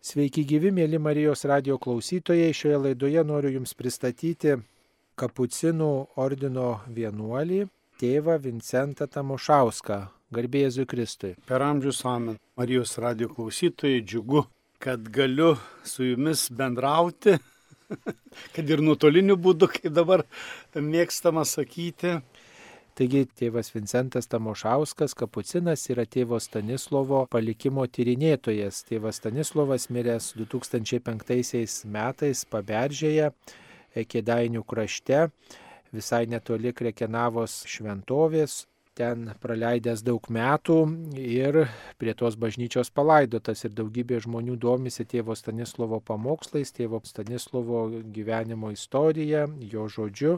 Sveiki gyvi, mėly Marijos radio klausytojai. Šioje laidoje noriu Jums pristatyti kapucinų ordino vienuolį, tėvą Vincentą Tamošauską. Garbėjėzui Kristui. Per amžius amen. Marijos radio klausytojai, džiugu, kad galiu su Jumis bendrauti, kad ir nuotoliniu būdu, kaip dabar mėgstama sakyti. Taigi tėvas Vincentas Tamošauskas, kapucinas, yra tėvo Stanislovo palikimo tyrinėtojas. Tėvas Stanislovas miręs 2005 metais Paberžėje, Kėdainių krašte, visai netoli Krekenavos šventovės, ten praleidęs daug metų ir prie tos bažnyčios palaidotas ir daugybė žmonių domisi tėvo Stanislovo pamokslais, tėvo Stanislovo gyvenimo istorija, jo žodžiu.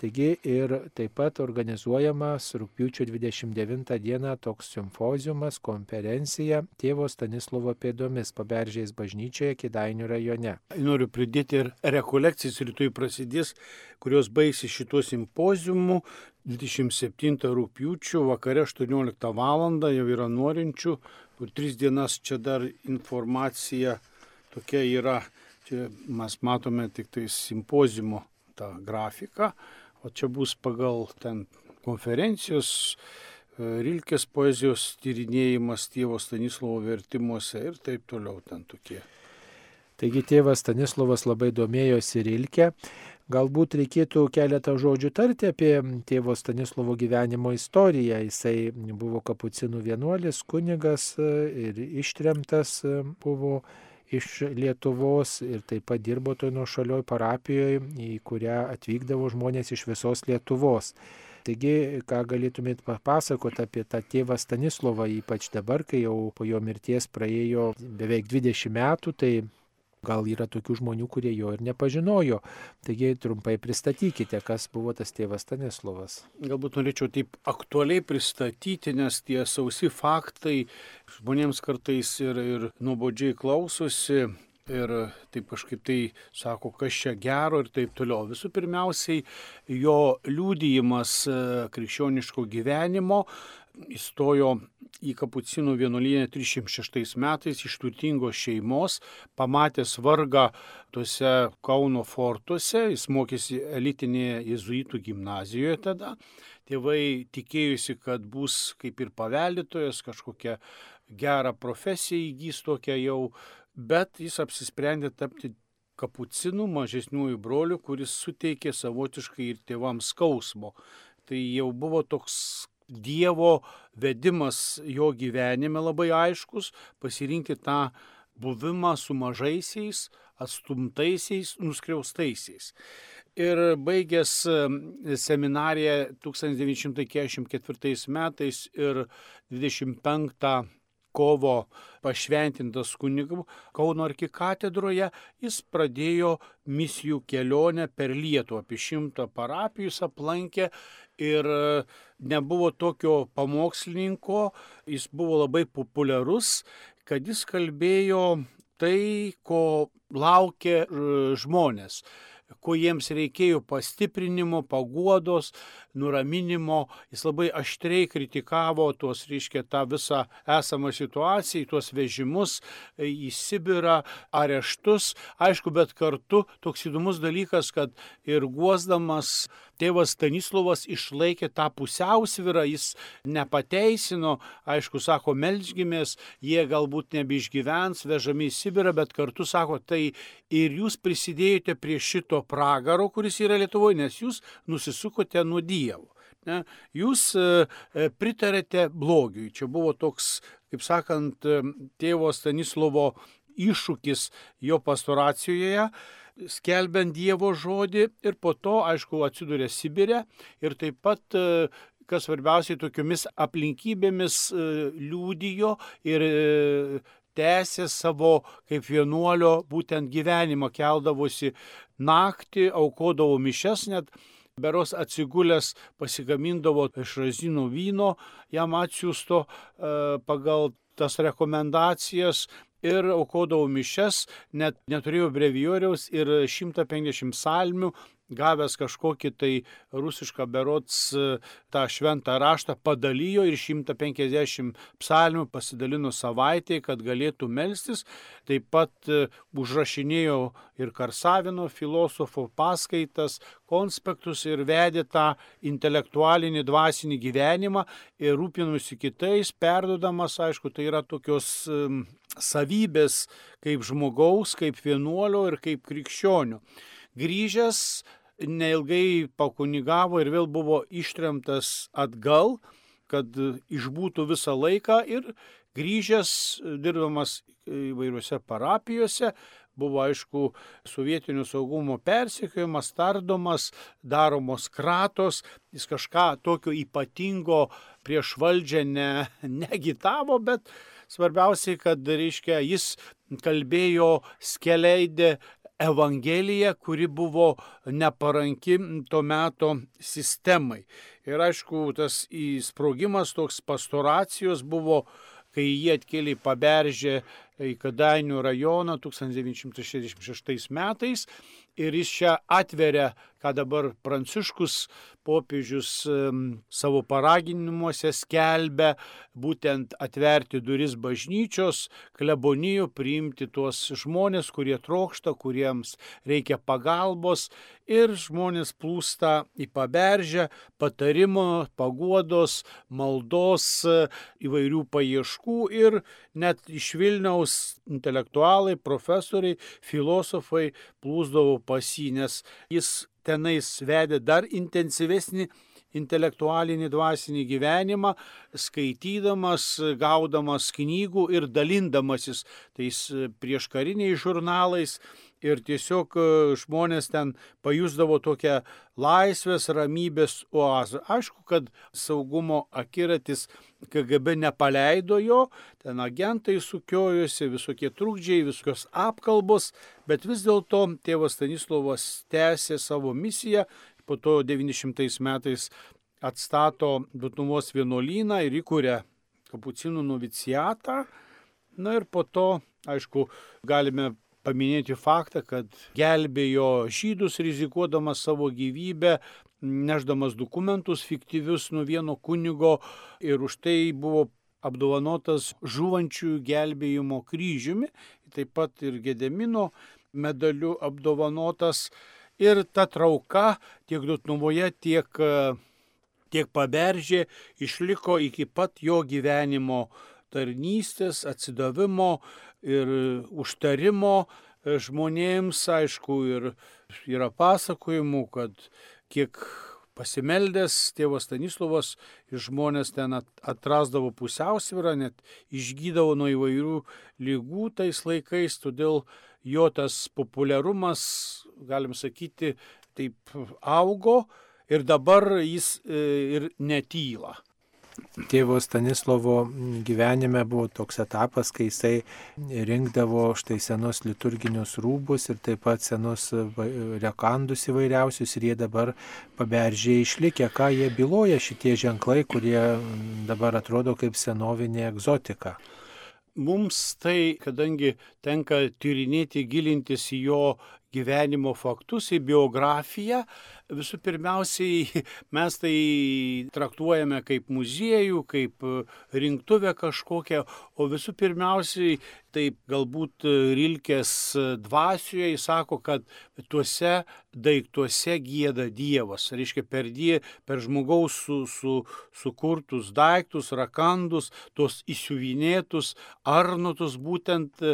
Taigi ir taip pat organizuojamas rūpiučio 29 dieną toks simpozijumas, konferencija tėvo Stanislovo pėdomis paberžės bažnyčioje Kidainių rajone. Noriu pridėti ir rekolekcijas rytoj prasidės, kurios baigsis šituo simpozijumu 27 rūpiučio vakare 18 val. jau yra norinčių, kur tris dienas čia dar informacija tokia yra. Čia mes matome tik tai simpozimo tą grafiką, o čia bus pagal ten konferencijos, e, Rilkės poezijos tyrinėjimas tėvo Stanislovo vertimuose ir taip toliau ten tokie. Taigi tėvas Stanislovas labai domėjosi Rilkę, Galbūt reikėtų keletą žodžių tarti apie tėvo Stanislovo gyvenimo istoriją. Jisai buvo kapucinų vienuolis, kunigas e, ir ištremtas e, buvo iš Lietuvos ir taip pat dirbo toj nuo šalioj parapijoje, į kurią atvykdavo žmonės iš visos Lietuvos. Taigi, ką galėtumėt papasakoti apie tą tėvą Stanislovą, ypač dabar, kai jau po jo mirties praėjo beveik 20 metų, tai Gal yra tokių žmonių, kurie jo ir nepažinojo. Taigi trumpai pristatykite, kas buvo tas tėvas Stanislavas. Galbūt norėčiau taip aktualiai pristatyti, nes tie sausi faktai žmonėms kartais ir, ir nuobodžiai klausosi. Ir taip kažkaip tai sako, kas čia gero ir taip toliau. Visų pirmiausiai, jo liūdėjimas e, krikščioniško gyvenimo įstojo į kapucinų vienuolyną 306 metais iš turtingos šeimos, pamatęs vargą tuose Kauno fortuose, jis mokėsi elitinėje jezuitų gimnazijoje tada. Tėvai tikėjusi, kad bus kaip ir paveldėtojas, kažkokią gerą profesiją įgys tokią jau, bet jis apsisprendė tapti kapucinų mažesniųjų brolių, kuris suteikė savotiškai ir tėvams skausmo. Tai jau buvo toks Dievo vedimas jo gyvenime labai aiškus, pasirinkti tą buvimą su mažaisiais, atstumtaisiais, nuskriaustaisiais. Ir baigęs seminariją 1944 metais ir 25 kovo pašventintas kunigu Kauno arkikatedroje, jis pradėjo misijų kelionę per Lietuvą. Apie šimtą parapijų jis aplankė ir e, nebuvo tokio pamokslininko, jis buvo labai populiarus, kad jis kalbėjo tai, ko laukia e, žmonės ko jiems reikėjo pastiprinimo, paguodos, nuraminimo. Jis labai aštriai kritikavo tuos, reiškia, tą visą esamą situaciją, tuos vežimus į Sibirą, areštus. Aišku, bet kartu toks įdomus dalykas, kad ir guosdamas tėvas Stanislavas išlaikė tą pusiausvyrą, jis nepateisino, aišku, sako, melžgimės, jie galbūt nebeišgyvens, vežami į Sibirą, bet kartu sako, tai ir jūs prisidėjote prie šito pragaro, kuris yra Lietuvoje, nes jūs nusisukote nuo Dievo. Ne? Jūs e, e, pritarėte blogiui. Čia buvo toks, kaip sakant, e, tėvo Stanislovo iššūkis jo pastoracijoje skelbiant Dievo žodį ir po to, aišku, atsidūrė Sibirė ir taip pat kas svarbiausiai tokiomis aplinkybėmis liūdijo ir tęsė savo kaip vienuolio būtent gyvenimą, keldavosi naktį, aukodavo mišes net beros atsigulęs pasigamindavo iš razinų vyno, jam atsiųsto e, pagal tas rekomendacijas ir aukodavo mišes, net neturėjo brevijoriaus ir 150 salmių gavęs kažkokį tai rusišką berots tą šventą raštą, padalijo ir 150 psalmių pasidalino savaitėje, kad galėtų melstis. Taip pat e, užrašinėjo ir Karsavino filosofo paskaitas, konspektus ir vedė tą intelektualinį dvasinį gyvenimą ir rūpinusi kitais, perdodamas, aišku, tai yra tokios savybės kaip žmogaus, kaip vienuolio ir kaip krikščionių. Grįžęs neilgai pakunigavo ir vėl buvo ištremtas atgal, kad išbūtų visą laiką ir grįžęs, dirbamas įvairiuose parapijose, buvo aišku sovietinių saugumo persekiojimas, tardomas, daromos kratos, jis kažką tokio ypatingo prieš valdžią ne, negitavo, bet svarbiausiai, kad, reiškia, jis kalbėjo skeleidė Evangeliją, kuri buvo neparanki to meto sistemai. Ir aišku, tas įsprogimas toks pastoracijos buvo, kai jie atkėlė paberžę į Kadainių rajoną 1966 metais ir jis čia atveria, ką dabar Pranciškus popiežius savo paraginimuose skelbia, būtent atverti duris bažnyčios, klebonijų, priimti tuos žmonės, kurie trokšta, kuriems reikia pagalbos ir žmonės plūsta į paberžę patarimo, paguodos, maldos, įvairių paieškų ir net iš Vilniaus intelektualai, profesoriai, filosofai plūsdavo pas jį, nes jis tenais vedė dar intensyvesnį intelektualinį dvasinį gyvenimą, skaitydamas, gaudamas knygų ir dalindamasis tais prieškariniais žurnalais ir tiesiog e, žmonės ten pajusdavo tokią laisvės, ramybės oazę. Aišku, kad saugumo akiratis KGB nepaleido jo, ten agentai sukiojosi, visokie trukdžiai, visokios apkalbos, bet vis dėlto tėvas Stanislavas tęsė savo misiją, po to 900 metais atstato Dutnumos vienuolyną ir įkūrė kapucinų novicijatą. Na ir po to, aišku, galime paminėti faktą, kad gelbėjo žydus rizikuodamas savo gyvybę, neždamas dokumentus fiktyvius nuo vieno kunigo ir už tai buvo apdovanotas žuvančių gelbėjimo kryžiumi, taip pat ir Gedemino medaliu apdovanotas. Ir ta trauka tiek Dutnuvoje, tiek, tiek paberžė išliko iki pat jo gyvenimo tarnystės, atsidavimo ir užtarimo e, žmonėms, aišku, ir yra pasakojimų, kad kiek pasimeldęs tėvas Stanislavas ir žmonės ten atrasdavo pusiausvyrą, net išgydavo nuo įvairių lygų tais laikais, todėl jo tas populiarumas, galim sakyti, taip augo ir dabar jis e, ir netyla tėvo Stanislovo gyvenime buvo toks etapas, kai jisai rinkdavo štai senus liturginius rūbus ir taip pat senus rekandus įvairiausius ir jie dabar paberžė išlikę, ką jie byloja šitie ženklai, kurie dabar atrodo kaip senovinė egzotika. Mums tai, kadangi tenka tyrinėti, gilintis į jo gyvenimo faktus, į biografiją, visų pirmiausiai mes tai traktuojame kaip muziejų, kaip e, rinktuvę kažkokią, o visų pirmiausiai taip galbūt Rilkės dvasioje jis sako, kad tuose daiktuose gėda Dievas. Reiškia, per, die, per žmogaus su, su, sukurtus daiktus, rakandus, tos įsiuvinėtus, arnotus būtent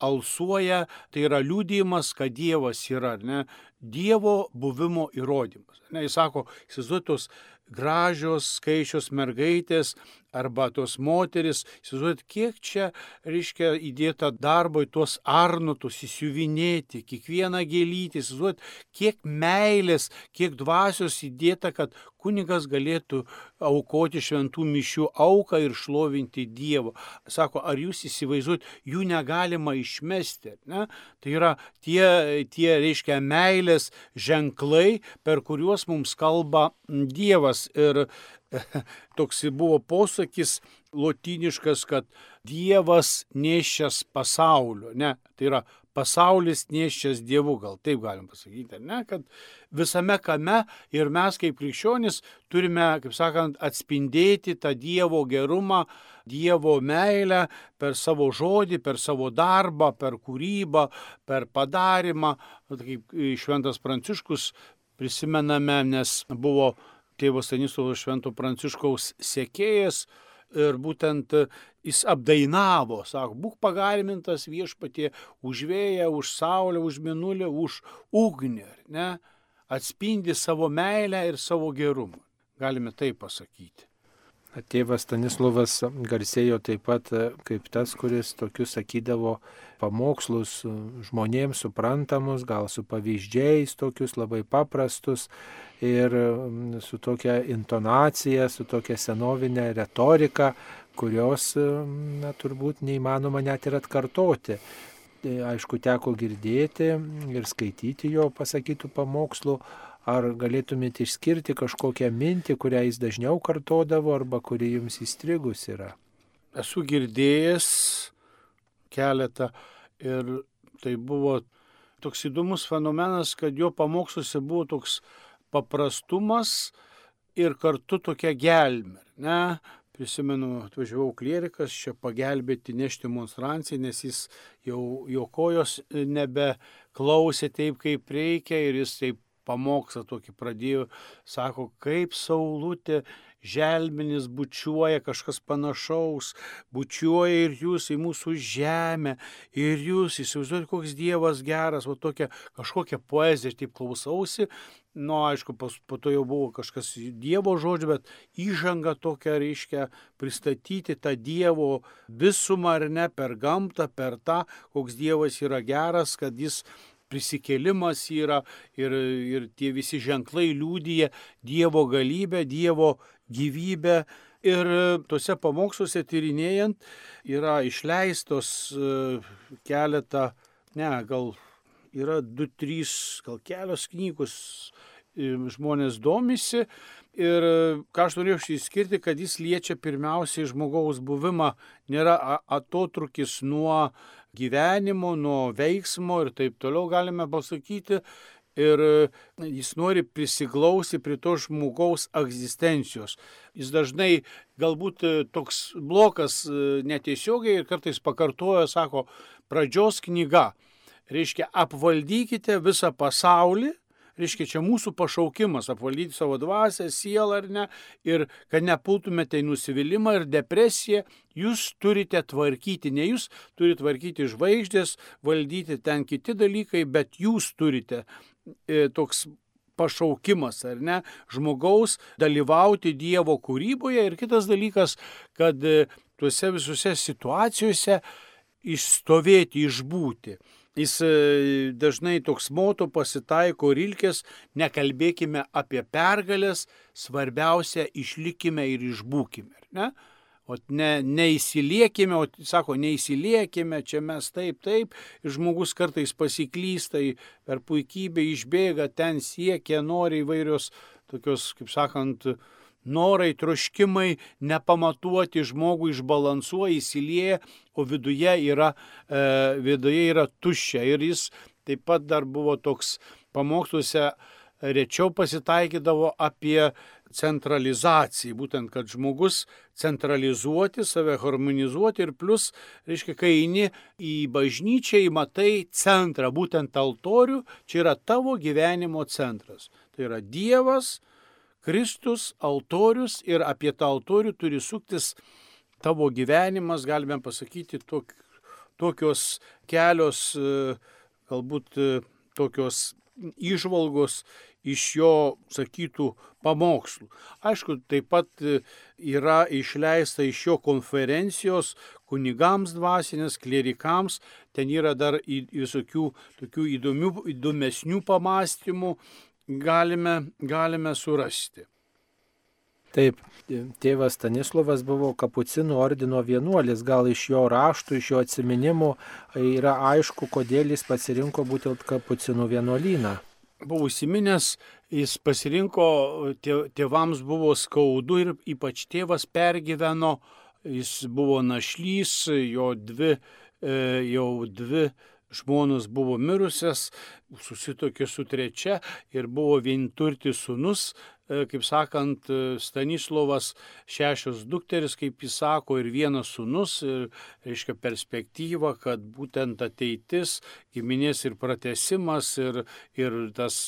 alsuoja, tai yra liūdėjimas, kad Dievas yra, ne, Dievo buvimo įrodymas. Ne, jis sako, įsivaizduoju tos gražios, skaičios mergaitės arba tos moteris, įsivaizduojat, kiek čia, reiškia, įdėta darbo į tuos arnutus, įsiuvinėti, kiekvieną gėlytį, įsivaizduojat, kiek meilės, kiek dvasios įdėta, kad kunigas galėtų aukoti šventų mišių auką ir šlovinti Dievą. Sako, ar jūs įsivaizduojat, jų negalima išmesti. Ne? Tai yra tie, tie, reiškia, meilės ženklai, per kuriuos mums kalba Dievas. Ir toks buvo posakis, lotyniškas, kad Dievas nešęs pasaulio. Ne, tai yra pasaulis nešęs Dievu, gal taip galim pasakyti, ne, kad visame kame ir mes kaip krikščionys turime, kaip sakant, atspindėti tą Dievo gerumą, Dievo meilę per savo žodį, per savo darbą, per kūrybą, per padarimą. Kaip Šventas Pranciškus prisimename, nes buvo tėvo Stanislovo Švento Pranciškaus sėkėjas ir būtent jis apdainavo, sako, būk pagalimintas viešpatie už vėją, už saulę, už minulę, už ugnį, ne? atspindi savo meilę ir savo gerumą. Galime tai pasakyti. Tėvas Stanislavas garsėjo taip pat e, kaip tas, kuris tokius sakydavo pamokslus e, žmonėms suprantamus, gal su pavyzdžiais, tokius labai paprastus ir su tokia intonacija, su tokia senovinė retorika, kurios e, na, turbūt neįmanoma net ir atkartoti. Aišku, teko girdėti ir skaityti jo pasakytų pamokslų, Ar galėtumėte išskirti kažkokią mintį, kurią jis dažniau kartodavo arba kuri jums įstrigus yra? Esu girdėjęs keletą ir tai buvo toks įdomus fenomenas, kad jo pamoksluose buvo toks paprastumas ir kartu tokia gelmė. Ne? Prisimenu, atvažiavau klierikas čia pagelbėti nešti monstranciją, nes jis jau jo kojos nebeklausė taip, kaip reikia ir jis taip pamokslą tokį pradėjo, sako, kaip saulutė želmenis bučiuoja kažkas panašaus, bučiuoja ir jūs į mūsų žemę, ir jūs įsivaizduojate, koks Dievas geras, o tokia kažkokia poezija, taip klausausi, nu aišku, po, po to jau buvo kažkas Dievo žodžio, bet įžanga tokia reiškia pristatyti tą Dievo visumą ar ne per gamtą, per tą, koks Dievas yra geras, kad jis prisikėlimas yra ir, ir tie visi ženklai liūdija Dievo galybę, Dievo gyvybę. Ir tuose pamoksluose tyrinėjant yra išleistos e, keletą, ne, gal yra du, trys, gal kelios knygos e, žmonės domisi. Ir ką aš norėjau išskirti, kad jis liečia pirmiausiai žmogaus buvimą, nėra atotrukis nuo gyvenimo, nuo veiksmo ir taip toliau galime pasakyti. Ir e, jis nori prisiglausti prie to žmogaus egzistencijos. Jis dažnai galbūt e, toks blokas e, netiesiogiai ir kartais pakartoja, sako, pradžios knyga. Reiškia, apvaldykite visą pasaulį reiškia, čia mūsų pašaukimas apvaldyti savo dvasę, sielą ar ne, ir kad nepultumėte į nusivylimą ir depresiją, jūs turite tvarkyti, ne jūs turite tvarkyti žvaigždės, valdyti ten kiti dalykai, bet jūs turite e, toks pašaukimas, ar ne, žmogaus dalyvauti Dievo kūryboje ir kitas dalykas, kad e, tuose visose situacijose išstovėti, išbūti. Jis e, dažnai toks moto pasitaiko rilkės, nekalbėkime apie pergalės, svarbiausia išlikime ir išbūkime. Ne? O ne, neįsiliekime, o sako, neįsiliekime, čia mes taip, taip, ir žmogus kartais pasiklysta, per puikybę išbėga, ten siekia, nori įvairios tokios, kaip sakant, norai, troškimai nepamatuoti žmogų išbalansuoja, įsilieja, o viduje yra, e, viduje yra tuščia. Ir jis taip pat dar buvo toks pamoksluose rečiau pasitaikydavo apie centralizaciją, būtent, kad žmogus centralizuoti, save harmonizuoti ir plus, reiškia, kai eini į bažnyčią, matai centrą, būtent altorių, čia yra tavo gyvenimo centras. Tai yra Dievas, Kristus, altorius ir apie tą altorių turi suktis tavo gyvenimas, galime pasakyti, tok, tokios kelios, e, galbūt e, tokios išvalgos iš jo sakytų pamokslų. Aišku, taip pat e, yra išleista iš jo konferencijos kunigams dvasinės, klerikams, ten yra dar visokių tokių įdomių, įdomesnių pamastymų, galime, galime surasti. Taip, tėvas Stanislavas buvo kapucinų ordino vienuolis, gal iš jo raštų, iš jo atsiminimų yra aišku, kodėl jis pasirinko būtent kapucinų vienuolyną. Buvo įsiminęs, jis pasirinko, tėvams buvo skaudu ir ypač tėvas pergyveno jis buvo našlys, jo dvi, e, jau dvi žmonos buvo mirusias, susitokė su trečia ir buvo vienturtis sunus, e, kaip sakant, e, Stanislovas šešios dukteris, kaip jis sako, ir vienas sunus, ir, reiškia, perspektyva, kad būtent ateitis, giminės ir pratesimas, ir, ir tas,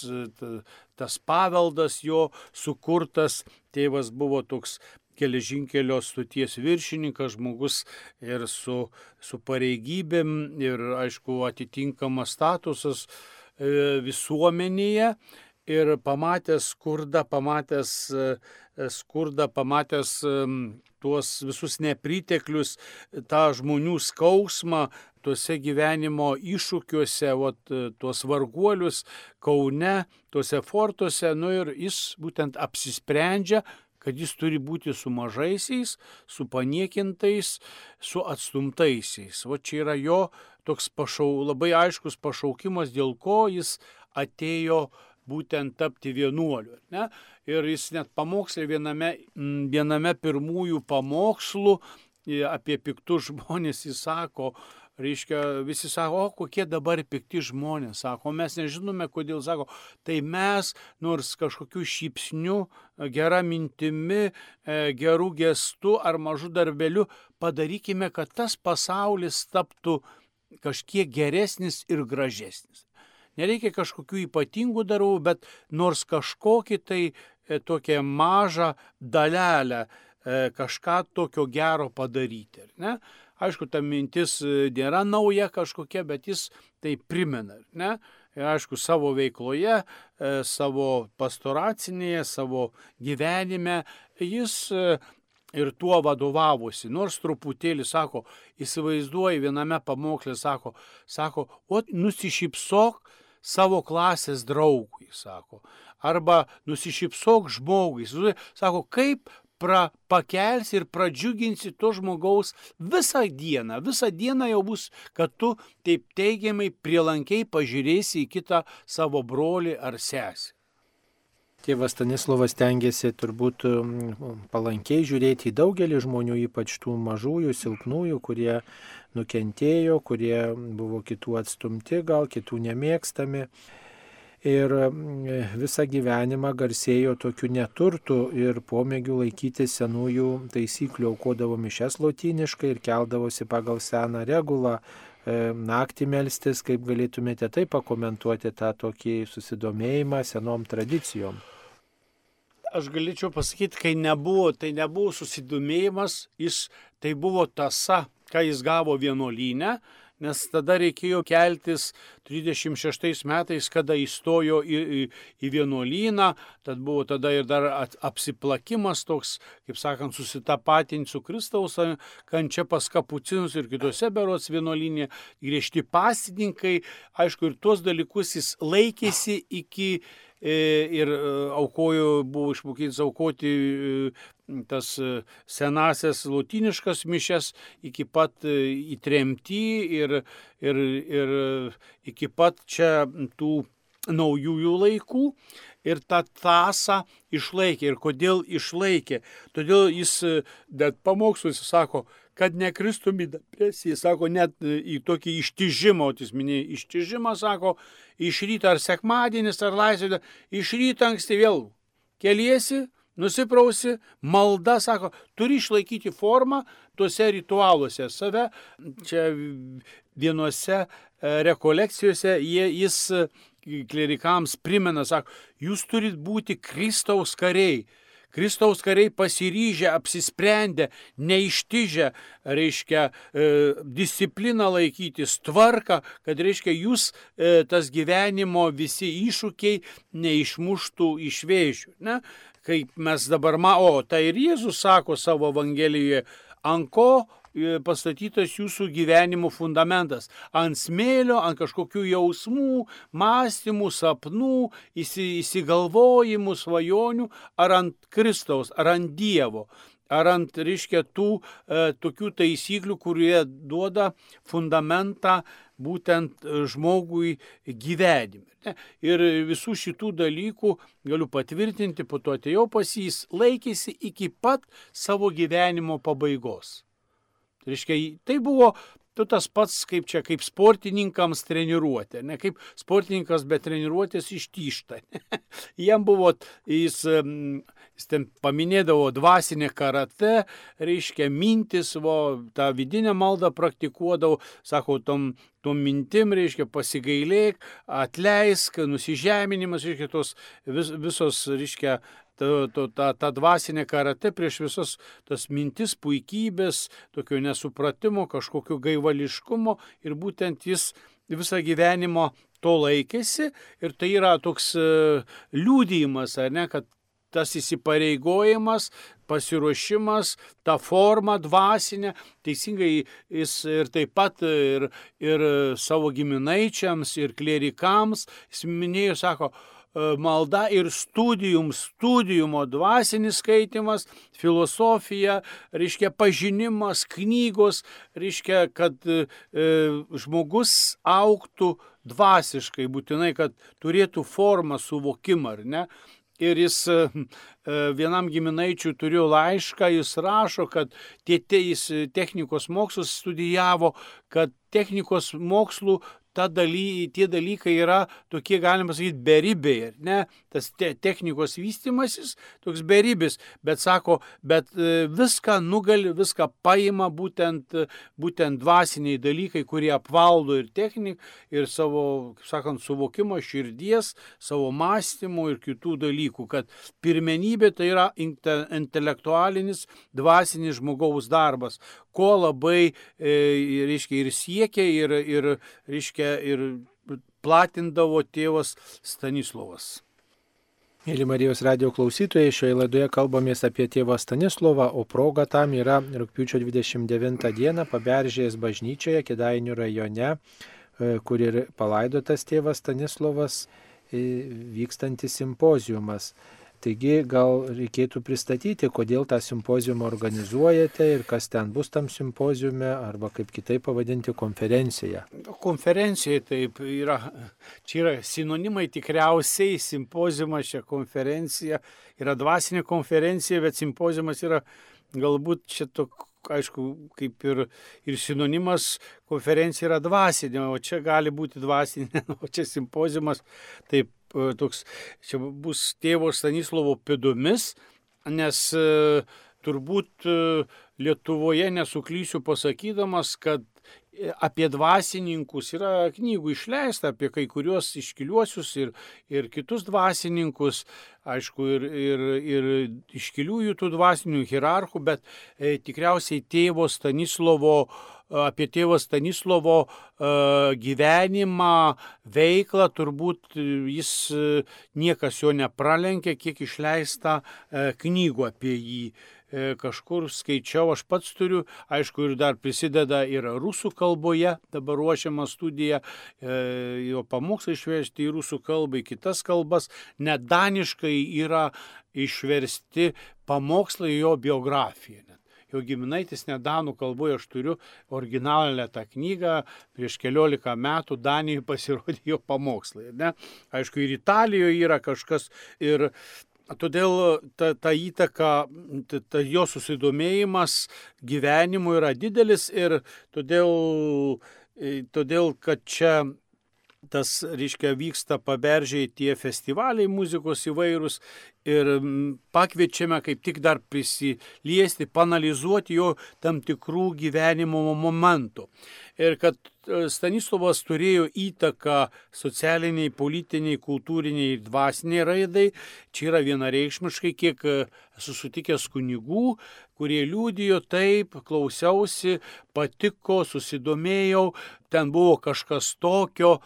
tas paveldas jo sukurtas, tėvas buvo toks geležinkelio stoties viršininkas, žmogus ir su, su pareigybėm ir, aišku, atitinkamas statusas e, visuomenėje. Ir pamatęs skurdą, pamatęs e, skurdą, pamatęs tuos visus nepriteklius, tą žmonių skausmą, tuose gyvenimo iššūkiuose, vat, tuos varguolius Kaune, tuose fortuose, nu ir jis būtent apsisprendžia, kad jis turi būti su mažaisiais, su paniekintais, su atstumtaisiais. O čia yra jo toks pašau, labai aiškus pašaukimas, dėl ko jis atėjo būtent tapti vienuoliu. Ne? Ir jis net pamokslė viename, viename pirmųjų pamokslų apie piktus žmonės, jis sako, reiškia, visi sako, o kokie dabar pikti žmonės, sako, mes nežinome, kodėl, sako, tai mes nors kažkokiu šypsniu, gera mintimi, e, gerų gestų ar mažų darbelių padarykime, kad tas pasaulis taptų kažkiek geresnis ir gražesnis. Nereikia kažkokių ypatingų darbų, bet nors kažkokį tai e, tokią mažą dalelę e, kažką tokio gero padaryti. Ne? Aišku, ta mintis e, nėra nauja kažkokia, bet jis tai primena. Ne? Ir aišku, savo veikloje, e, savo pastoracinėje, savo gyvenime jis e, ir tuo vadovavosi. Nors truputėlį, sako, įsivaizduoji viename pamokslė, sako, sako, o nusišypsok savo klasės draugui, sako. Arba nusišypsok žmogui. Sako, kaip pra, pakelsi ir pradžiuginsi to žmogaus visą dieną. Visą dieną jau bus, kad tu taip teigiamai prielankiai pažiūrėsi į kitą savo brolį ar sesę. Tėvas Stanislavas tengiasi turbūt um, palankiai žiūrėti į daugelį žmonių, ypač tų mažųjų, silpnųjų, kurie nukentėjo, kurie buvo kitų atstumti, gal kitų nemėgstami ir mm, visą gyvenimą garsėjo tokiu neturtu ir pomėgiu laikyti senųjų taisyklių, aukodavo mišes lotyniškai ir keldavosi pagal seną regulą e, naktį melstis, kaip galėtumėte tai pakomentuoti tą tokį susidomėjimą senom tradicijom. Aš galėčiau pasakyti, kai nebuvo, tai nebuvo susidomėjimas, jis tai buvo tasa, ką jis gavo vienuolynę, nes tada reikėjo keltis 36 metais, kada įstojo į, į, į vienuolyną, tad buvo tada ir dar apsiplakimas toks, kaip sakant, susitapatinti su Kristaus kančia pas kapucinus ir kitose berots vienuolynė, griežti pasininkai, aišku, ir tuos dalykus jis laikėsi iki ir e, aukojo, buvo išmokytas aukoti e, tas e, senasias lotiniškas mišes iki pat e, įtremti ir, ir, ir iki pat čia tų naujųjų laikų ir tą tasą išlaikė. Ir kodėl išlaikė? Todėl jis e, net pamokslus sako, kad nekristum į depresiją, sako, net į tokį ištižimą, o jis minėjo ištižimą, sako, iš ryto ar sekmadienis ar laisvė, iš ryto anksti vėl keliesi, nusiprausi, malda, sako, turi išlaikyti formą tuose ritualuose. Save čia vienuose e, rekolekcijose jie, jis e, klerikams primena, sako, jūs turit būti Kristaus kariai. Kristaus kariai pasiryžę, apsisprendę, neištižę, reiškia, e, discipliną laikytis, tvarką, kad, reiškia, jūs e, tas gyvenimo visi iššūkiai neišmuštų iš vėžių. Ne? kaip mes dabar ma, o tai ir Jėzus sako savo Evangelijoje, ant ko e, pastatytas jūsų gyvenimo fundamentas. Ant smėlio, ant kažkokių jausmų, mąstymų, sapnų, įsigalvojimų, svajonių, ar ant Kristaus, ar ant Dievo ar ant, reiškia, tų e, tokių taisyklių, kurie duoda fundamentą būtent e, žmogui gyvenime. Ne? Ir visų šitų dalykų galiu patvirtinti, po to atėjau pas jis laikėsi iki pat savo gyvenimo pabaigos. Tai reiškia, tai buvo tu tas pats kaip čia, kaip sportininkams treniruotė, ne kaip sportininkas be treniruotės ištyšta. Jam buvo, jis, jis ten paminėdavo dvasinę karate, reiškia mintis, vo, tą vidinę maldą praktikuodavo, sako, tom, tom mintim, reiškia, pasigailėk, atleisk, nusižeminimas, reiškia, tos vis, visos, reiškia, tą, tą, tą dvasinę karate prieš visas tas mintis, puikybės, tokio nesupratimo, kažkokio gaivališkumo ir būtent jis visą gyvenimo to laikėsi ir tai yra toks uh, liūdėjimas, ar ne, kad tas įsipareigojimas, pasiruošimas, ta forma dvasinė, teisingai jis ir taip pat ir, ir savo giminaičiams, ir klerikams, jis minėjo, sako, E, malda ir studijum, studijumo dvasinis skaitimas, filosofija, reiškia pažinimas, knygos, reiškia, kad e, žmogus auktų dvasiškai, būtinai, kad turėtų formą suvokimą, ar ne? Ir jis e, e, vienam giminaičiui turiu laišką, jis rašo, kad tie, tie jis technikos mokslus studijavo, kad technikos mokslų ta daly, tie dalykai yra tokie, galima sakyti, beribiai, ar ne? Tas te, technikos vystimasis toks beribis, bet sako, bet e, viską nugali, viską paima būtent, būtent dvasiniai dalykai, kurie apvaldo ir techniką, ir savo, kaip sakant, suvokimo širdies, savo mąstymo ir kitų dalykų, kad pirmenybė tai yra intelektualinis, dvasinis žmogaus darbas, ko labai, e, reiškia, ir siekia, ir, ir reiškia, ir platindavo tėvas Stanislovas. Mėly Marijos radio klausytojai, šioje laidoje kalbamės apie tėvą Stanislovą, o proga tam yra rūpiučio 29 dieną Paberžės bažnyčioje, Kedainių rajone, e, kur ir palaidotas tėvas Stanislovas, vykstantis simpozijumas. Taigi gal reikėtų pristatyti, kodėl tą simpozijumą organizuojate ir kas ten bus tam simpozijume, arba kaip kitaip pavadinti konferenciją. Konferencija taip yra, čia yra sinonimai tikriausiai, simpozijumas čia konferencija, yra dvasinė konferencija, bet simpozijumas yra galbūt čia toks aišku, kaip ir, ir sinonimas konferencija yra dvasinė, o čia gali būti dvasinė, o čia simpozijumas, taip toks, čia bus tėvo Stanislovo pėdomis, nes e, turbūt e, Lietuvoje nesuklysiu pasakydamas, kad apie dvasininkus yra knygų išleista, apie kai kuriuos iškiliuosius ir, ir kitus dvasininkus, aišku, ir, ir, ir iškiliųjų tų dvasinių hierarchų, bet e, tikriausiai tėvo Stanislovo apie tėvo Stanislovo gyvenimą, veiklą, turbūt jis niekas jo nepralenkė, kiek išleista knygų apie jį. Kažkur skaičiau, aš pats turiu, aišku, ir dar prisideda ir rusų kalboje, dabar ruošiama studija, jo pamokslai išversti į rusų kalbą, į kitas kalbas, net daniškai yra išversti pamokslai jo biografiją jo giminaitis ne danų kalboje, aš turiu originalę tą knygą, prieš keliolika metų Danijoje pasirodė jo pamokslai. Ne? Aišku, ir Italijoje yra kažkas ir Todėl ta, ta įtaka, ta, ta jo susidomėjimas gyvenimu yra didelis ir todėl, todėl kad čia tas, reiškia, vyksta paberžiai tie festivaliai muzikos įvairūs ir pakviečiame kaip tik dar prisiliesti, panalizuoti jo tam tikrų gyvenimo momentų. Ir kad e, Stanislavas turėjo įtaką socialiniai, politiniai, kultūriniai ir dvasiniai raidai, čia yra vienareikšmiškai, kiek e, esu sutikęs kunigų, kurie liūdijo taip, klausiausi, patiko, susidomėjau, ten buvo kažkas tokio,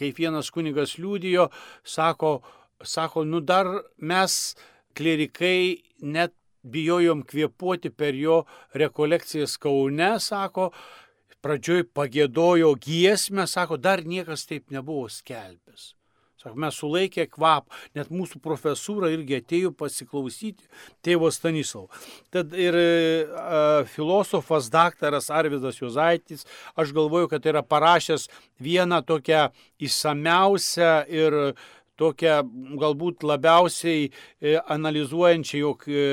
kaip vienas kunigas liūdijo, sako, sako, nu dar mes klerikai net bijojom kvėpuoti per jo rekolekcijas Kaune, sako, pradžioj pagėdojo giesmę, sako, dar niekas taip nebuvo skelbęs. Sako, mes sulaikė kvapą, net mūsų profesūra irgi atėjo pasiklausyti tėvo Stanislau. Tad ir a, filosofas daktaras Arvidas Jozaitis, aš galvoju, kad yra parašęs vieną tokią įsamiausią ir tokią galbūt labiausiai e, analizuojančią, jog e,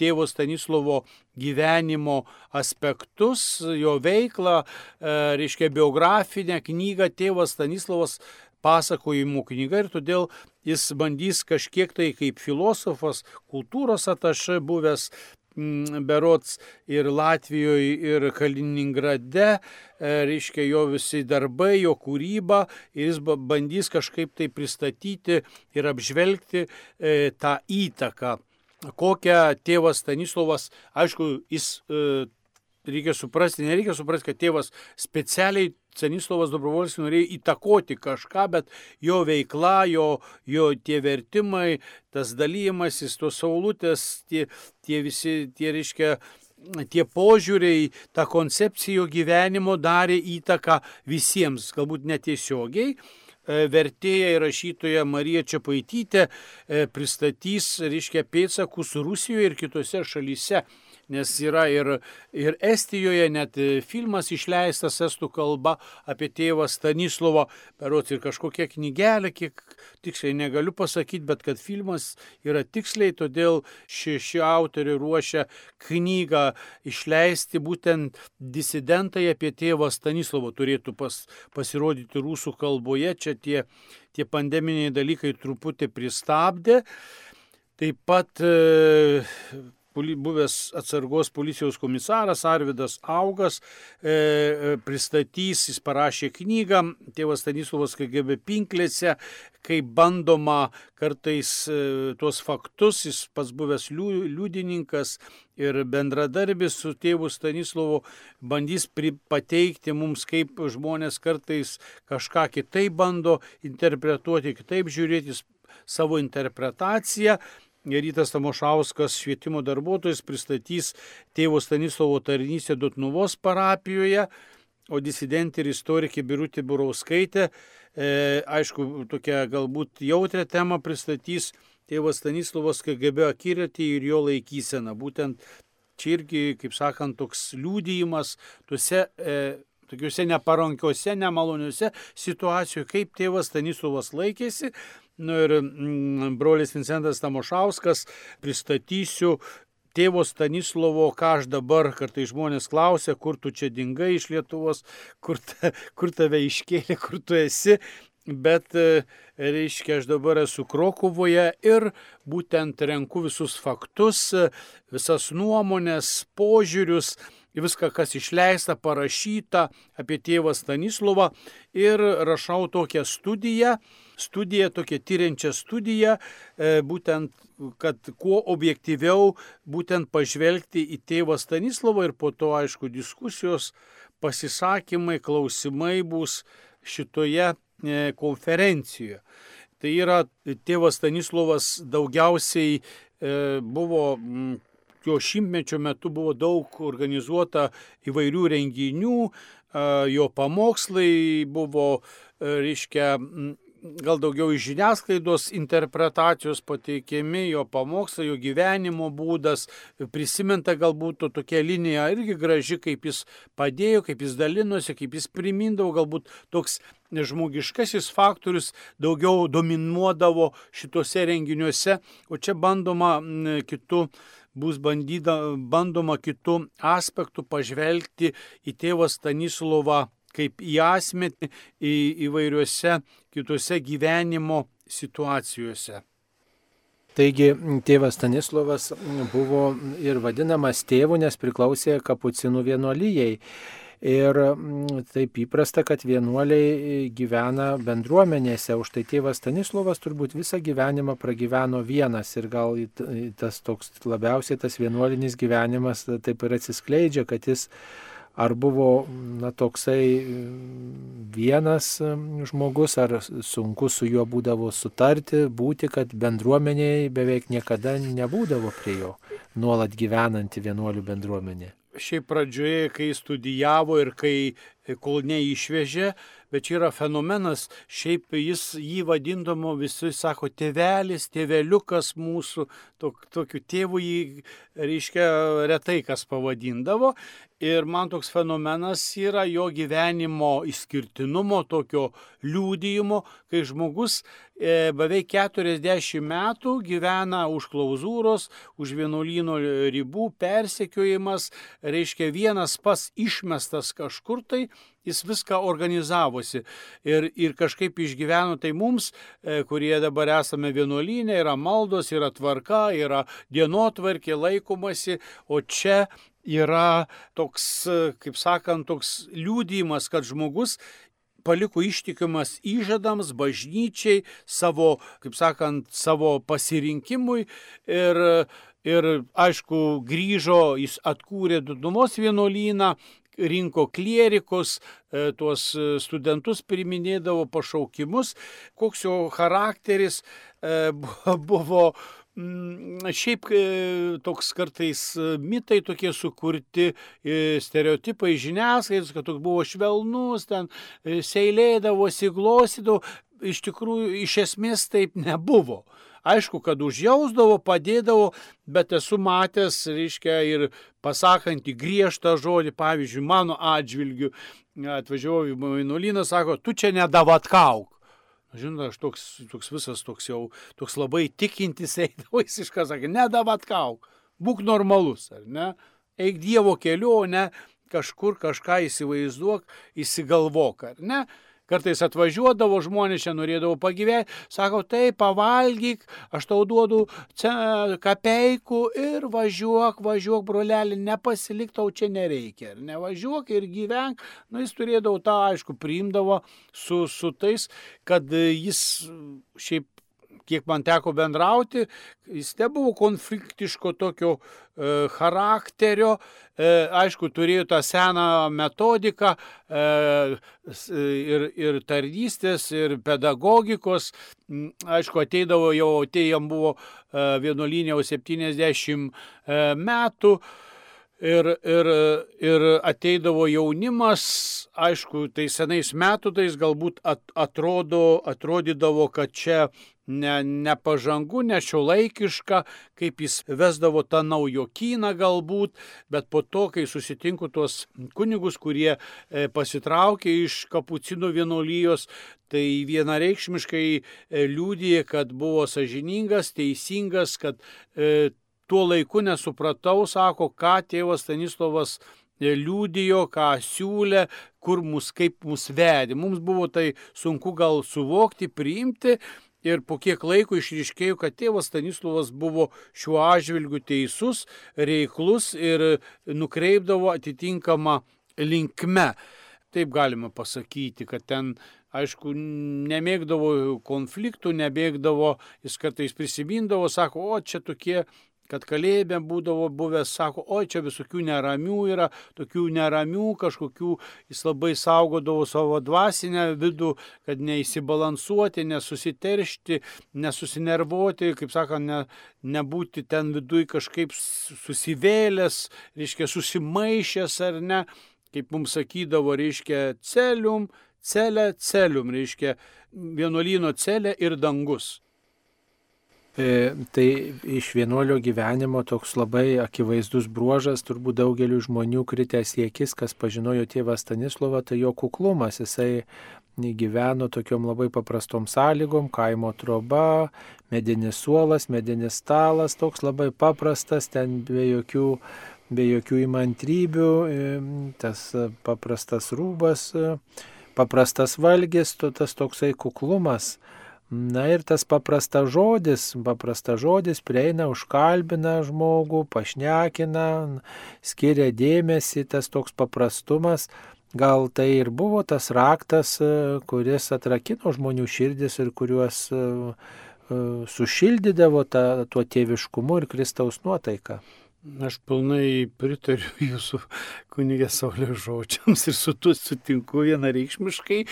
tėvo Stanislovo gyvenimo aspektus, jo veiklą, e, reiškia biografinę knygą tėvas Stanislavas pasakojimų knyga ir todėl jis bandys kažkiek tai kaip filosofas, kultūros atašai buvęs mm, berots ir Latvijoje, ir Kaliningrade, e, reiškia jo visi darbai, jo kūryba ir jis bandys kažkaip tai pristatyti ir apžvelgti e, tą įtaką, kokią tėvas Stanislavas, aišku, jis e, reikia suprasti, nereikia suprasti, kad tėvas specialiai Stanislavas Dobrovolskis norėjo įtakoti kažką, bet jo veikla, jo, jo tie vertimai, tas dalymasis, tos saulutės, tie, tie visi, tie reiškia, tie požiūriai, ta koncepcija jo gyvenimo darė įtaką visiems, galbūt netiesiogiai. E, vertėja ir rašytoja Marija Čiapaitytė e, pristatys, reiškia, pėtsakus Rusijoje ir kitose šalyse nes yra ir, ir Estijoje net filmas išleistas estų kalba apie tėvą Stanislovą, perot ir kažkokia knygelė, kiek tiksliai negaliu pasakyti, bet kad filmas yra tiksliai, todėl ši, ši autorė ruošia knygą išleisti būtent disidentai apie tėvą Stanislovą turėtų pas, pasirodyti rusų kalboje, čia tie, tie pandeminiai dalykai truputį pristabdė. Taip pat e, buvęs atsargos policijos komisaras Arvidas Augas e, e, pristatys, jis parašė knygą Tėvas Stanislavas KGB pinklėse, kaip bandoma kartais e, tuos faktus, jis pats buvęs liudininkas ir bendradarbis su tėvu Stanislovu bandys pateikti mums, kaip žmonės kartais kažką kitaip bando interpretuoti, kitaip žiūrėti savo interpretaciją Rytas Tamošauskas, švietimo darbuotojas, pristatys tėvo Stanislovo tarnystę Dutnuvos parapijoje, o disidentė ir istorikė Birutė Burauskaitė, e, aišku, tokia galbūt jautrę temą pristatys tėvas Stanislavas KGB akiratį ir jo laikyseną. Būtent čia irgi, kaip sakant, toks liūdėjimas tuose e, tokiuose neparankiuose, nemaloniuose situacijų, kaip tėvas Stanislavas laikėsi Nu ir mm, brolis Vincentas Tamošauskas pristatysiu tėvo Stanislovo, ką aš dabar, kartai žmonės klausia, kur tu čia dingai iš Lietuvos, kur, ta, kur tave iškėlė, kur tu esi. Bet, e, reiškia, aš dabar esu Krokuvoje ir būtent renku visus faktus, visas nuomonės, požiūrius, viską, kas išleista, parašyta apie tėvą Stanislovą ir rašau tokią studiją, studiją, tokią tyriančią studiją, e, būtent, kad kuo objektyviau būtent pažvelgti į tėvą Stanislovą ir po to, aišku, diskusijos, pasisakymai, klausimai bus šitoje e, konferencijoje. Tai yra tėvas Stanislovas daugiausiai e, buvo jo šimtmečio metu buvo daug organizuota įvairių renginių, jo pamokslai buvo, reiškia, gal daugiau iš žiniasklaidos interpretacijos pateikiami, jo pamokslai, jo gyvenimo būdas, prisiminta galbūt tokia linija irgi graži, kaip jis padėjo, kaip jis dalinosi, kaip jis primindavo, galbūt toks žmogiškasis faktorius daugiau dominuodavo šituose renginiuose, o čia bandoma kitų bus bandyda, bandoma kitų aspektų pažvelgti į tėvą Stanislovą kaip į asmenį į įvairiuose kitose gyvenimo situacijose. Taigi tėvas Stanislovas buvo ir vadinamas tėvu, nes priklausė kapucinų vienuolyjei. Ir mm, taip įprasta, kad vienuoliai gyvena bendruomenėse, už tai tėvas Stanislavas turbūt visą gyvenimą pragyveno vienas. Ir gal tas toks labiausiai tas vienuolinis gyvenimas taip ir atsiskleidžia, kad jis ar buvo na, toksai vienas žmogus, ar sunku su juo būdavo sutarti, būti, kad bendruomeniai beveik niekada nebūdavo prie jo, nuolat gyvenanti vienuolių bendruomenė šiaip pradžioje, kai studijavo ir kai kol neišvežė, bet čia yra fenomenas, šiaip jis jį vadindamo visi sako tėvelis, tėveliukas mūsų, tok, tokiu tėvu jį, reiškia, retai kas pavadindavo Ir man toks fenomenas yra jo gyvenimo išskirtinumo, tokio liūdėjimo, kai žmogus e, beveik 40 metų gyvena už klauzūros, už vienuolyno ribų, persekiojimas, reiškia vienas pas išmestas kažkur tai, jis viską organizavosi ir, ir kažkaip išgyveno. Tai mums, e, kurie dabar esame vienuolynė, yra maldos, yra tvarka, yra dienotvarkė laikomasi, o čia yra toks, kaip sakant, toks liūdimas, kad žmogus paliko ištikimas įžadams, bažnyčiai, savo, kaip sakant, savo pasirinkimui ir, ir aišku, grįžo, jis atkūrė Dudumos vienuolyną, rinko klierikus, e, tuos studentus priminėdavo pašaukimus, koks jo charakteris e, buvo šiaip e, toks kartais e, mitai tokie sukurti, e, stereotipai žiniasklaidos, kad toks buvo švelnus, ten seilėdavosi, glosydavo, iš tikrųjų iš esmės taip nebuvo. Aišku, kad užjausdavo, padėdavo, bet esu matęs, reiškia, ir pasakantį griežtą žodį, pavyzdžiui, mano atžvilgiu, atvažiavau į Mainuolyną, sako, tu čia nedavatkauk. Žinot, aš toks, toks visas toks jau, toks labai tikintis eidavo, jis iš ką sakė, nedavatkauk, būk normalus, ar ne? Eik Dievo keliu, o ne kažkur kažką įsivaizduok, įsigalvok, ar ne? Kartais atvažiuodavo žmonės, čia norėdavo pagyventi, sako, tai pavalgyk, aš tau duodu kapeikų ir važiuok, važiuok, brolelį, nepasilik tau čia nereikia. Ir nevažiuok ir gyvenk. Na, jis turėdavo tą, aišku, priimdavo su, su tais, kad jis šiaip kiek man teko bendrauti, jis nebuvo konfliktiško tokio e, charakterio, e, aišku, turėjo tą seną metodiką e, ir, ir tarnystės, ir pedagogikos, aišku, ateidavo jau, tai jam buvo e, vienuolinė jau 70 e, metų. Ir, ir, ir ateidavo jaunimas, aišku, tai senais metais galbūt at, atrodo, atrodydavo, kad čia ne, nepažangu, nešiolaikiška, kaip jis vesdavo tą naujokyną galbūt, bet po to, kai susitinku tuos kunigus, kurie e, pasitraukė iš kapucinų vienolyjos, tai vienareikšmiškai e, liūdė, kad buvo sažiningas, teisingas, kad e, tuo laiku nesupratau, sako, ką tėvas Stanislavas liūdijo, ką siūlė, kur mus, kaip mus vedė. Mums buvo tai sunku gal suvokti, priimti, ir po kiek laiko išryškėjo, kad tėvas Stanislavas buvo šiuo atžvilgiu teisus, reiklus ir nukreipdavo atitinkamą linkme. Taip galima pasakyti, kad ten, aišku, nemėgdavo konfliktų, nebėgdavo, jis kartais prisimindavo, sako, o čia tokie kad kalėjime būdavo buvęs, sako, oi čia visokių neramių yra, tokių neramių, kažkokių, jis labai saugodavo savo dvasinę vidų, kad neįsibalansuoti, nesusiteršti, nesusinervuoti, kaip sako, ne, nebūti ten viduje kažkaip susivėlęs, reiškia susimaišęs ar ne, kaip mums sakydavo, reiškia celium, celė, celium, reiškia vienuolino celė ir dangus. E, tai iš vienuolio gyvenimo toks labai akivaizdus bruožas, turbūt daugeliu žmonių kritęs į akis, kas pažinojo tėvą Stanislovą, tai jo kuklumas. Jisai gyveno tokiom labai paprastom sąlygom, kaimo troba, medinis suolas, medinis stalas, toks labai paprastas, ten be jokių, be jokių įmantrybių, e, tas paprastas rūbas, paprastas valgis, tas toksai kuklumas Na ir tas paprastas žodis, paprastas žodis prieina, užkalbina žmogų, pašnekina, skiria dėmesį, tas toks paprastumas. Gal tai ir buvo tas raktas, kuris atrakino žmonių širdis ir kuriuos e, e, sušildydavo ta, tuo tėviškumu ir Kristaus nuotaika. Aš pilnai pritariu jūsų kunigė Saulė žodžiams ir su tuo sutinku vienareikšmiškai.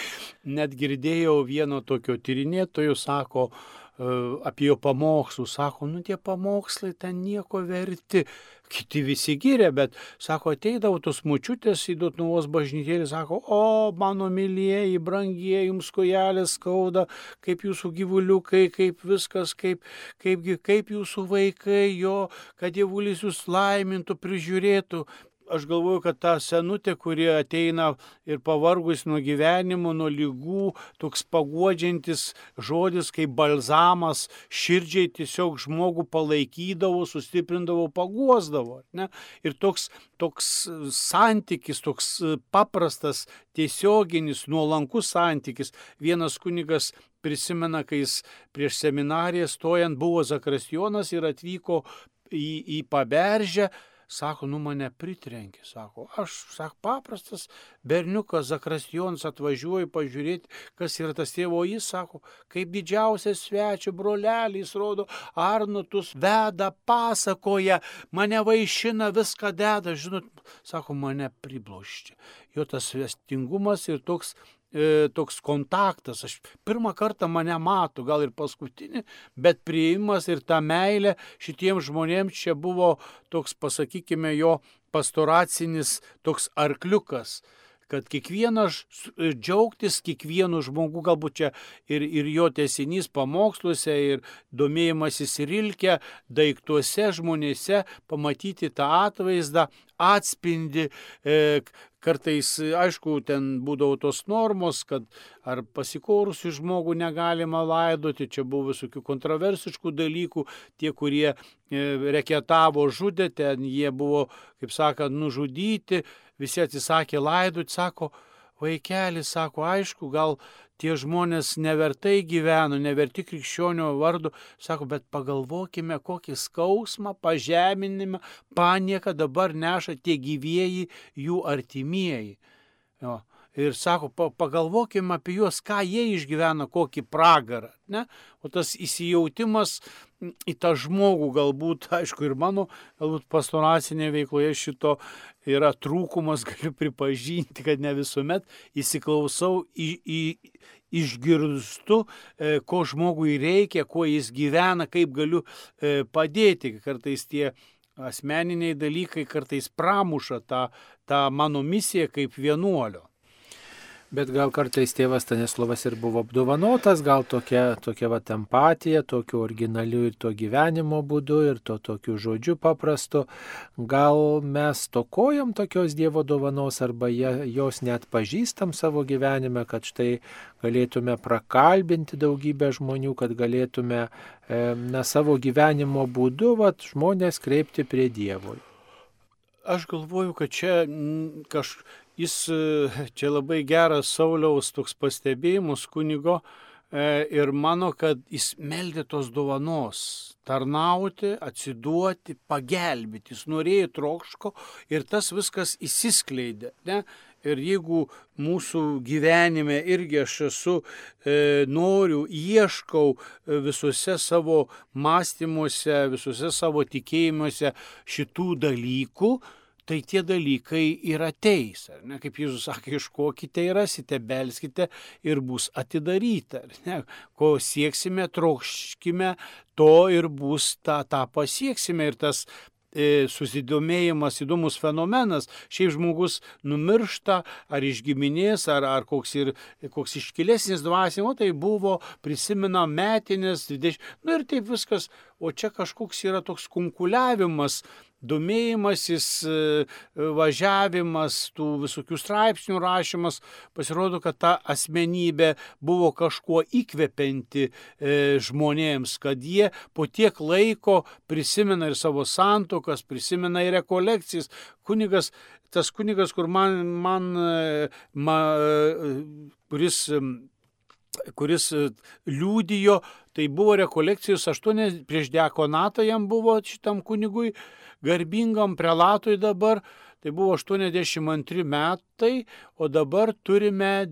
Net girdėjau vieno tokio tyrinėtojo, sako, E, apie jo pamokslus, sako, nu tie pamokslai ten nieko verti, kiti visi gyrė, bet, sako, ateidavo tos mučiutės į Dotnuvos bažnytėlį, sako, o mano mylėjai, brangieji, jums kojelės skauda, kaip jūsų gyvuliukai, kaip viskas, kaip, kaip, kaip jūsų vaikai, jo, kad dievulis jūs laimintų, prižiūrėtų. Aš galvoju, kad ta senutė, kuri ateina ir pavargus nuo gyvenimo, nuo lygų, toks paguodžiantis žodis kaip balzamas, širdžiai tiesiog žmogų palaikydavo, sustiprindavo, paguosdavo. Ne? Ir toks, toks santykis, toks paprastas, tiesioginis, nuolankus santykis. Vienas kunigas prisimena, kai jis prieš seminariją stojant buvo Zakrastionas ir atvyko į, į paberžę, Sako, nu mane pritrenkė, sako, aš, sako, paprastas berniukas Zakrastijons atvažiuoju pažiūrėti, kas yra tas tėvo, jis sako, kaip didžiausias svečio brolelys, rodo, Arnutus veda, pasakoja, mane vaišina, viską deda, žinot, sako, mane pribloščia. Jo tas vestingumas ir toks e, toks kontaktas. Aš pirmą kartą mane matau, gal ir paskutinį, bet prieimas ir ta meilė šitiems žmonėms čia buvo toks, pasakykime, jo pastoracinis toks arkliukas kad kiekvienas džiaugtis kiekvienu žmogu, galbūt čia ir, ir jo tiesinys pamoksluose, ir domėjimasis rilkė, daiktuose, žmonėse, pamatyti tą atvaizdą, atspindi, e, Kartais, aišku, ten būdavo tos normos, kad ar pasikorusių žmogų negalima laidoti, čia buvo visokių kontroversiškų dalykų, tie, kurie e, reketavo, žudė, ten jie buvo, kaip sakant, nužudyti, visi atsisakė laidoti, sako, vaikelis, sako, aišku, gal tie žmonės nevertai gyveno, neverti krikščionio vardu, sako, bet pagalvokime, kokį skausmą, pažeminimą, panieką dabar neša tie gyvieji jų artimieji. Jo. Ir sako, pagalvokime apie juos, ką jie išgyvena, kokį pragarą. Ne? O tas įsijautimas į tą žmogų, galbūt, aišku, ir mano, galbūt pastoracinėje veikloje šito yra trūkumas, galiu pripažinti, kad ne visuomet įsiklausau į, į, išgirstu, e, ko žmogui reikia, kuo jis gyvena, kaip galiu e, padėti. Kartais tie asmeniniai dalykai kartais pramuša tą, tą mano misiją kaip vienuolio. Bet gal kartais tėvas Stanislavas ir buvo apdovanotas, gal tokia, tokia va empatija, tokiu originaliu ir to gyvenimo būdu, ir to tokiu žodžiu paprastu. Gal mes tokojam tokios Dievo dovanos arba jos net pažįstam savo gyvenime, kad štai galėtume prakalbinti daugybę žmonių, kad galėtume e, na, savo gyvenimo būdu va, žmonės kreipti prie Dievo. Aš galvoju, kad čia kažkaip Jis e, čia labai geras Sauliaus toks pastebėjimus kunigo e, ir mano, kad jis meldė tos dovanos tarnauti, atsiduoti, pagelbėti. Jis norėjo trokško ir tas viskas įsiskleidė. Ne? Ir jeigu mūsų gyvenime irgi aš esu, e, noriu, ieškau e, visuose savo mąstymuose, visuose savo tikėjimuose šitų dalykų, tai tie dalykai ir ateis. Ne, kaip Jėzus sakė, iškokite ir rasite, belskite ir bus atidaryta. Ne, ko sieksime, trokškime, to ir bus tą, tą pasieksime. Ir tas e, susidomėjimas įdomus fenomenas. Šiaip žmogus numiršta ar iš giminės, ar, ar koks, ir, koks iškilesnis dvasimo, tai buvo, prisimena metinės, 20, nu ir taip viskas, o čia kažkoks yra toks kunkuliavimas domėjimasis, e, važiavimas, tų visokių straipsnių rašymas, pasirodo, kad ta asmenybė buvo kažkuo įkvepianti e, žmonėms, kad jie po tiek laiko prisimena ir savo santokas, prisimena ir rekolekcijas. Kunigas, tas kunigas, kur man, man, e, man kuris kuris liūdijo, tai buvo rekolekcijos 8 prieš dekonatą jam buvo šitam kunigui, garbingam prelatui dabar, tai buvo 82 metai, o dabar turime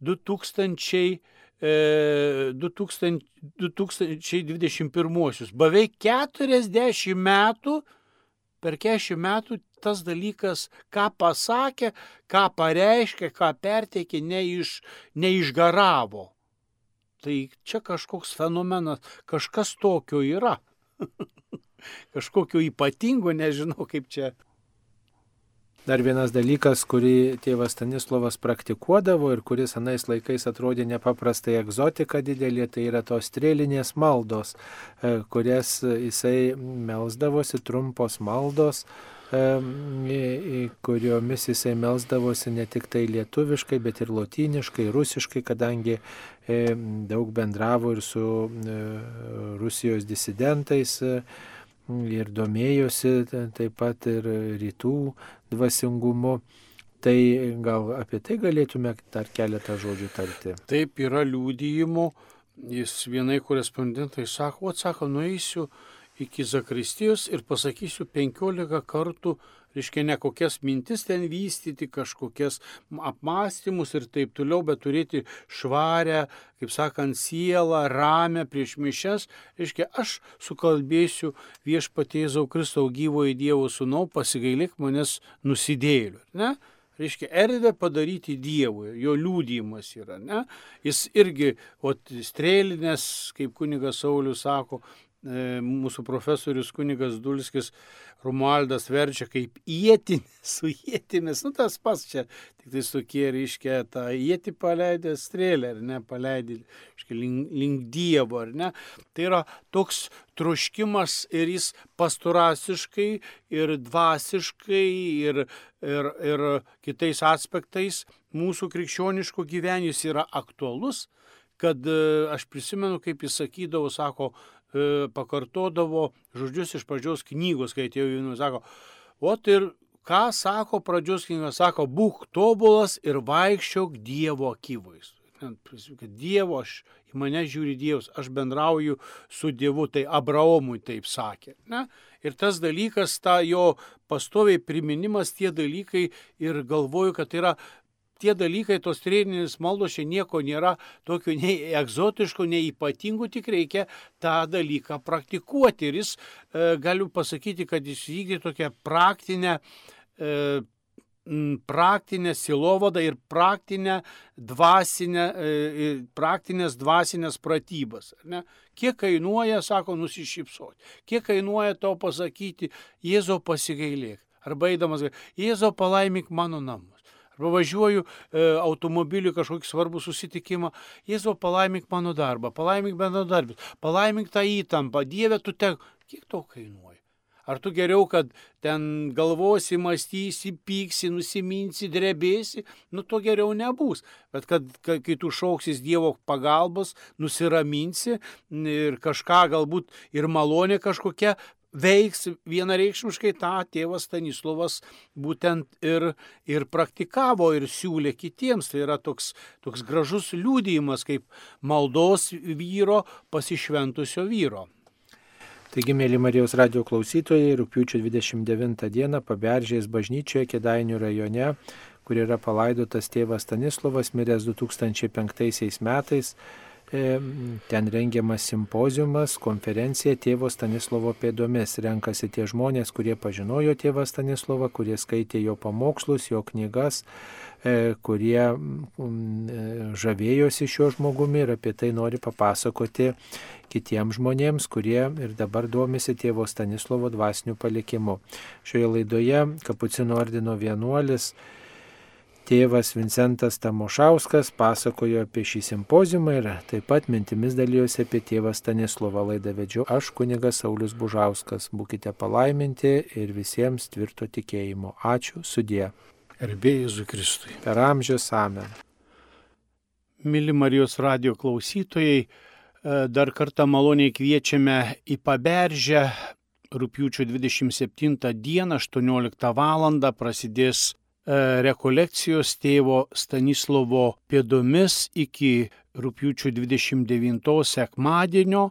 2000. 2021. Beveik 40 metų, per 40 metų tas dalykas, ką pasakė, ką pareiškė, ką perteikė, neiš, neišgaravo. Tai čia kažkoks fenomenas, kažkas tokio yra. kažkokio ypatingo, nežinau kaip čia. Dar vienas dalykas, kurį tėvas Stanislavas praktikuodavo ir kuris anais laikais atrodė nepaprastai egzotika didelė, tai yra tos strėlinės maldos, e, kurias jisai melzdavosi, trumpos maldos, kuriomis jisai melsdavosi ne tik tai lietuviškai, bet ir lotyniškai, rusiškai, kadangi daug bendravo ir su Rusijos disidentais ir domėjosi taip pat ir rytų dvasingumu. Tai gal apie tai galėtume dar keletą žodžių tarti. Taip yra liūdėjimų, jis vienai korespondentai sako, o sako, nueisiu iki Zakristijos ir pasakysiu 15 kartų reiškia ne kokias mintis ten vystyti, kažkokias apmąstymus ir taip toliau, bet turėti švarę, kaip sakant, sielą, ramę prieš mišes, reiškia, aš sukalbėsiu viešpatėzau Kristau gyvojo Dievo sūnau, pasigailėk manęs nusidėliu. Ne? reiškia, erdvę padaryti Dievui, jo liūdėjimas yra, ne? Jis irgi, o strėlinės, kaip kunigas Saulis sako, mūsų profesorius kunigas Dulskis Romualdas verčia kaip įėtinį su įėtimis, nu tas pats čia, tik tai tokie, reiškia, tą įėtį paleidė strėlę, ar ne, paleidė, reiškia, link, link Dievo, ar ne. Tai yra toks troškimas ir jis pastorasiškai, ir dvasiškai, ir, ir, ir kitais aspektais mūsų krikščioniško gyvenimo yra aktualus kad e, aš prisimenu, kaip jis sakydavo, sako, E, pakartodavo žodžius iš pradžios knygos, kai atėjo jaunimas, sako, o ir ką sako pradžios knyga, sako, būk tobulas ir vaikščiok Dievo akivaizdų. Kad Dievo, aš į mane žiūri Dievas, aš bendrauju su Dievu, tai Abraomui taip sakė. Ne? Ir tas dalykas, ta jo pastoviai priminimas, tie dalykai ir galvoju, kad tai yra tie dalykai, tos trėninės maldos čia nieko nėra tokio nei egzotiško, nei ypatingų, tik reikia tą dalyką praktikuoti. Ir jis, e, galiu pasakyti, kad jis vykdė tokią praktinę e, praktinę silovadą ir praktinę dvasinę, e, praktinės dvasinės pratybas. Ne? Kiek kainuoja, sako, nusišypsoti. Kiek kainuoja to pasakyti, Jėzo pasigailėk. Arba eidamas, Jėzo palaimink mano namus. Važiuoju e, automobiliu kažkokį svarbų susitikimą. Jėzau, palaimink mano darbą, palaimink bendradarbį, palaimink tą įtampą. Dieve, tu te... Kiek to kainuoja? Ar tu geriau, kad ten galvosi, mąstysi, pyksi, nusiminsi, drebėsi, nu to geriau nebus. Bet kad, kad kai tu šauksis Dievo pagalbos, nusiraminsi ir kažką galbūt ir malonė kažkokia veiks vienareikšmiškai tą tėvas Stanislovas būtent ir, ir praktikavo ir siūlė kitiems. Tai yra toks, toks gražus liūdėjimas kaip maldos vyro pasišventusio vyro. Taigi, mėly Marijos radio klausytojai, rūpiučio 29 dieną Paberžės bažnyčioje Kedainių rajone, kur yra palaidotas tėvas Stanislovas, miręs 2005 metais, ten rengiamas simpozijumas, konferencija tėvo Stanislovo pėdomis. Renkasi tie žmonės, kurie pažinojo tėvą Stanislovą, kurie skaitė jo pamokslus, jo knygas, e, kurie e, žavėjosi šiuo žmogumi ir apie tai nori papasakoti kitiems žmonėms, kurie ir dabar domisi tėvo Stanislovo dvasiniu palikimu. Šioje laidoje Kapucino ordino vienuolis Tėvas Vincentas Tamošauskas pasakojo apie šį simpozimą ir taip pat mintimis dalyjosi apie tėvą Stanislovą laidą vedžiu. Aš kunigas Saulis Bužauskas. Būkite palaiminti ir visiems tvirto tikėjimo. Ačiū, sudė. Erbėjai Jėzui Kristui. Per amžius amen. Mili Marijos radio klausytojai, e, dar kartą maloniai kviečiame į Paberžę. Rūpiučio 27 dieną 18 val. prasidės rekolekcijos tėvo Stanislovo pėdomis iki rūpiučio 29 sekmadienio,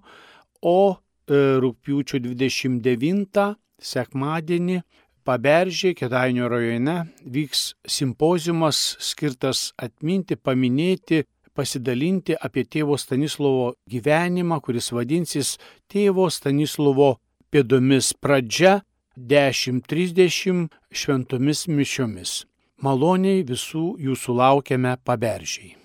o e, rūpiučio 29 sekmadienį Paberžė, Kedainio rajone vyks simpozijumas skirtas atminti, paminėti, pasidalinti apie tėvo Stanislovo gyvenimą, kuris vadinsis tėvo Stanislovo pėdomis pradžia 10.30 šventomis mišiomis. Maloniai visų jūsų laukiame paberžiai.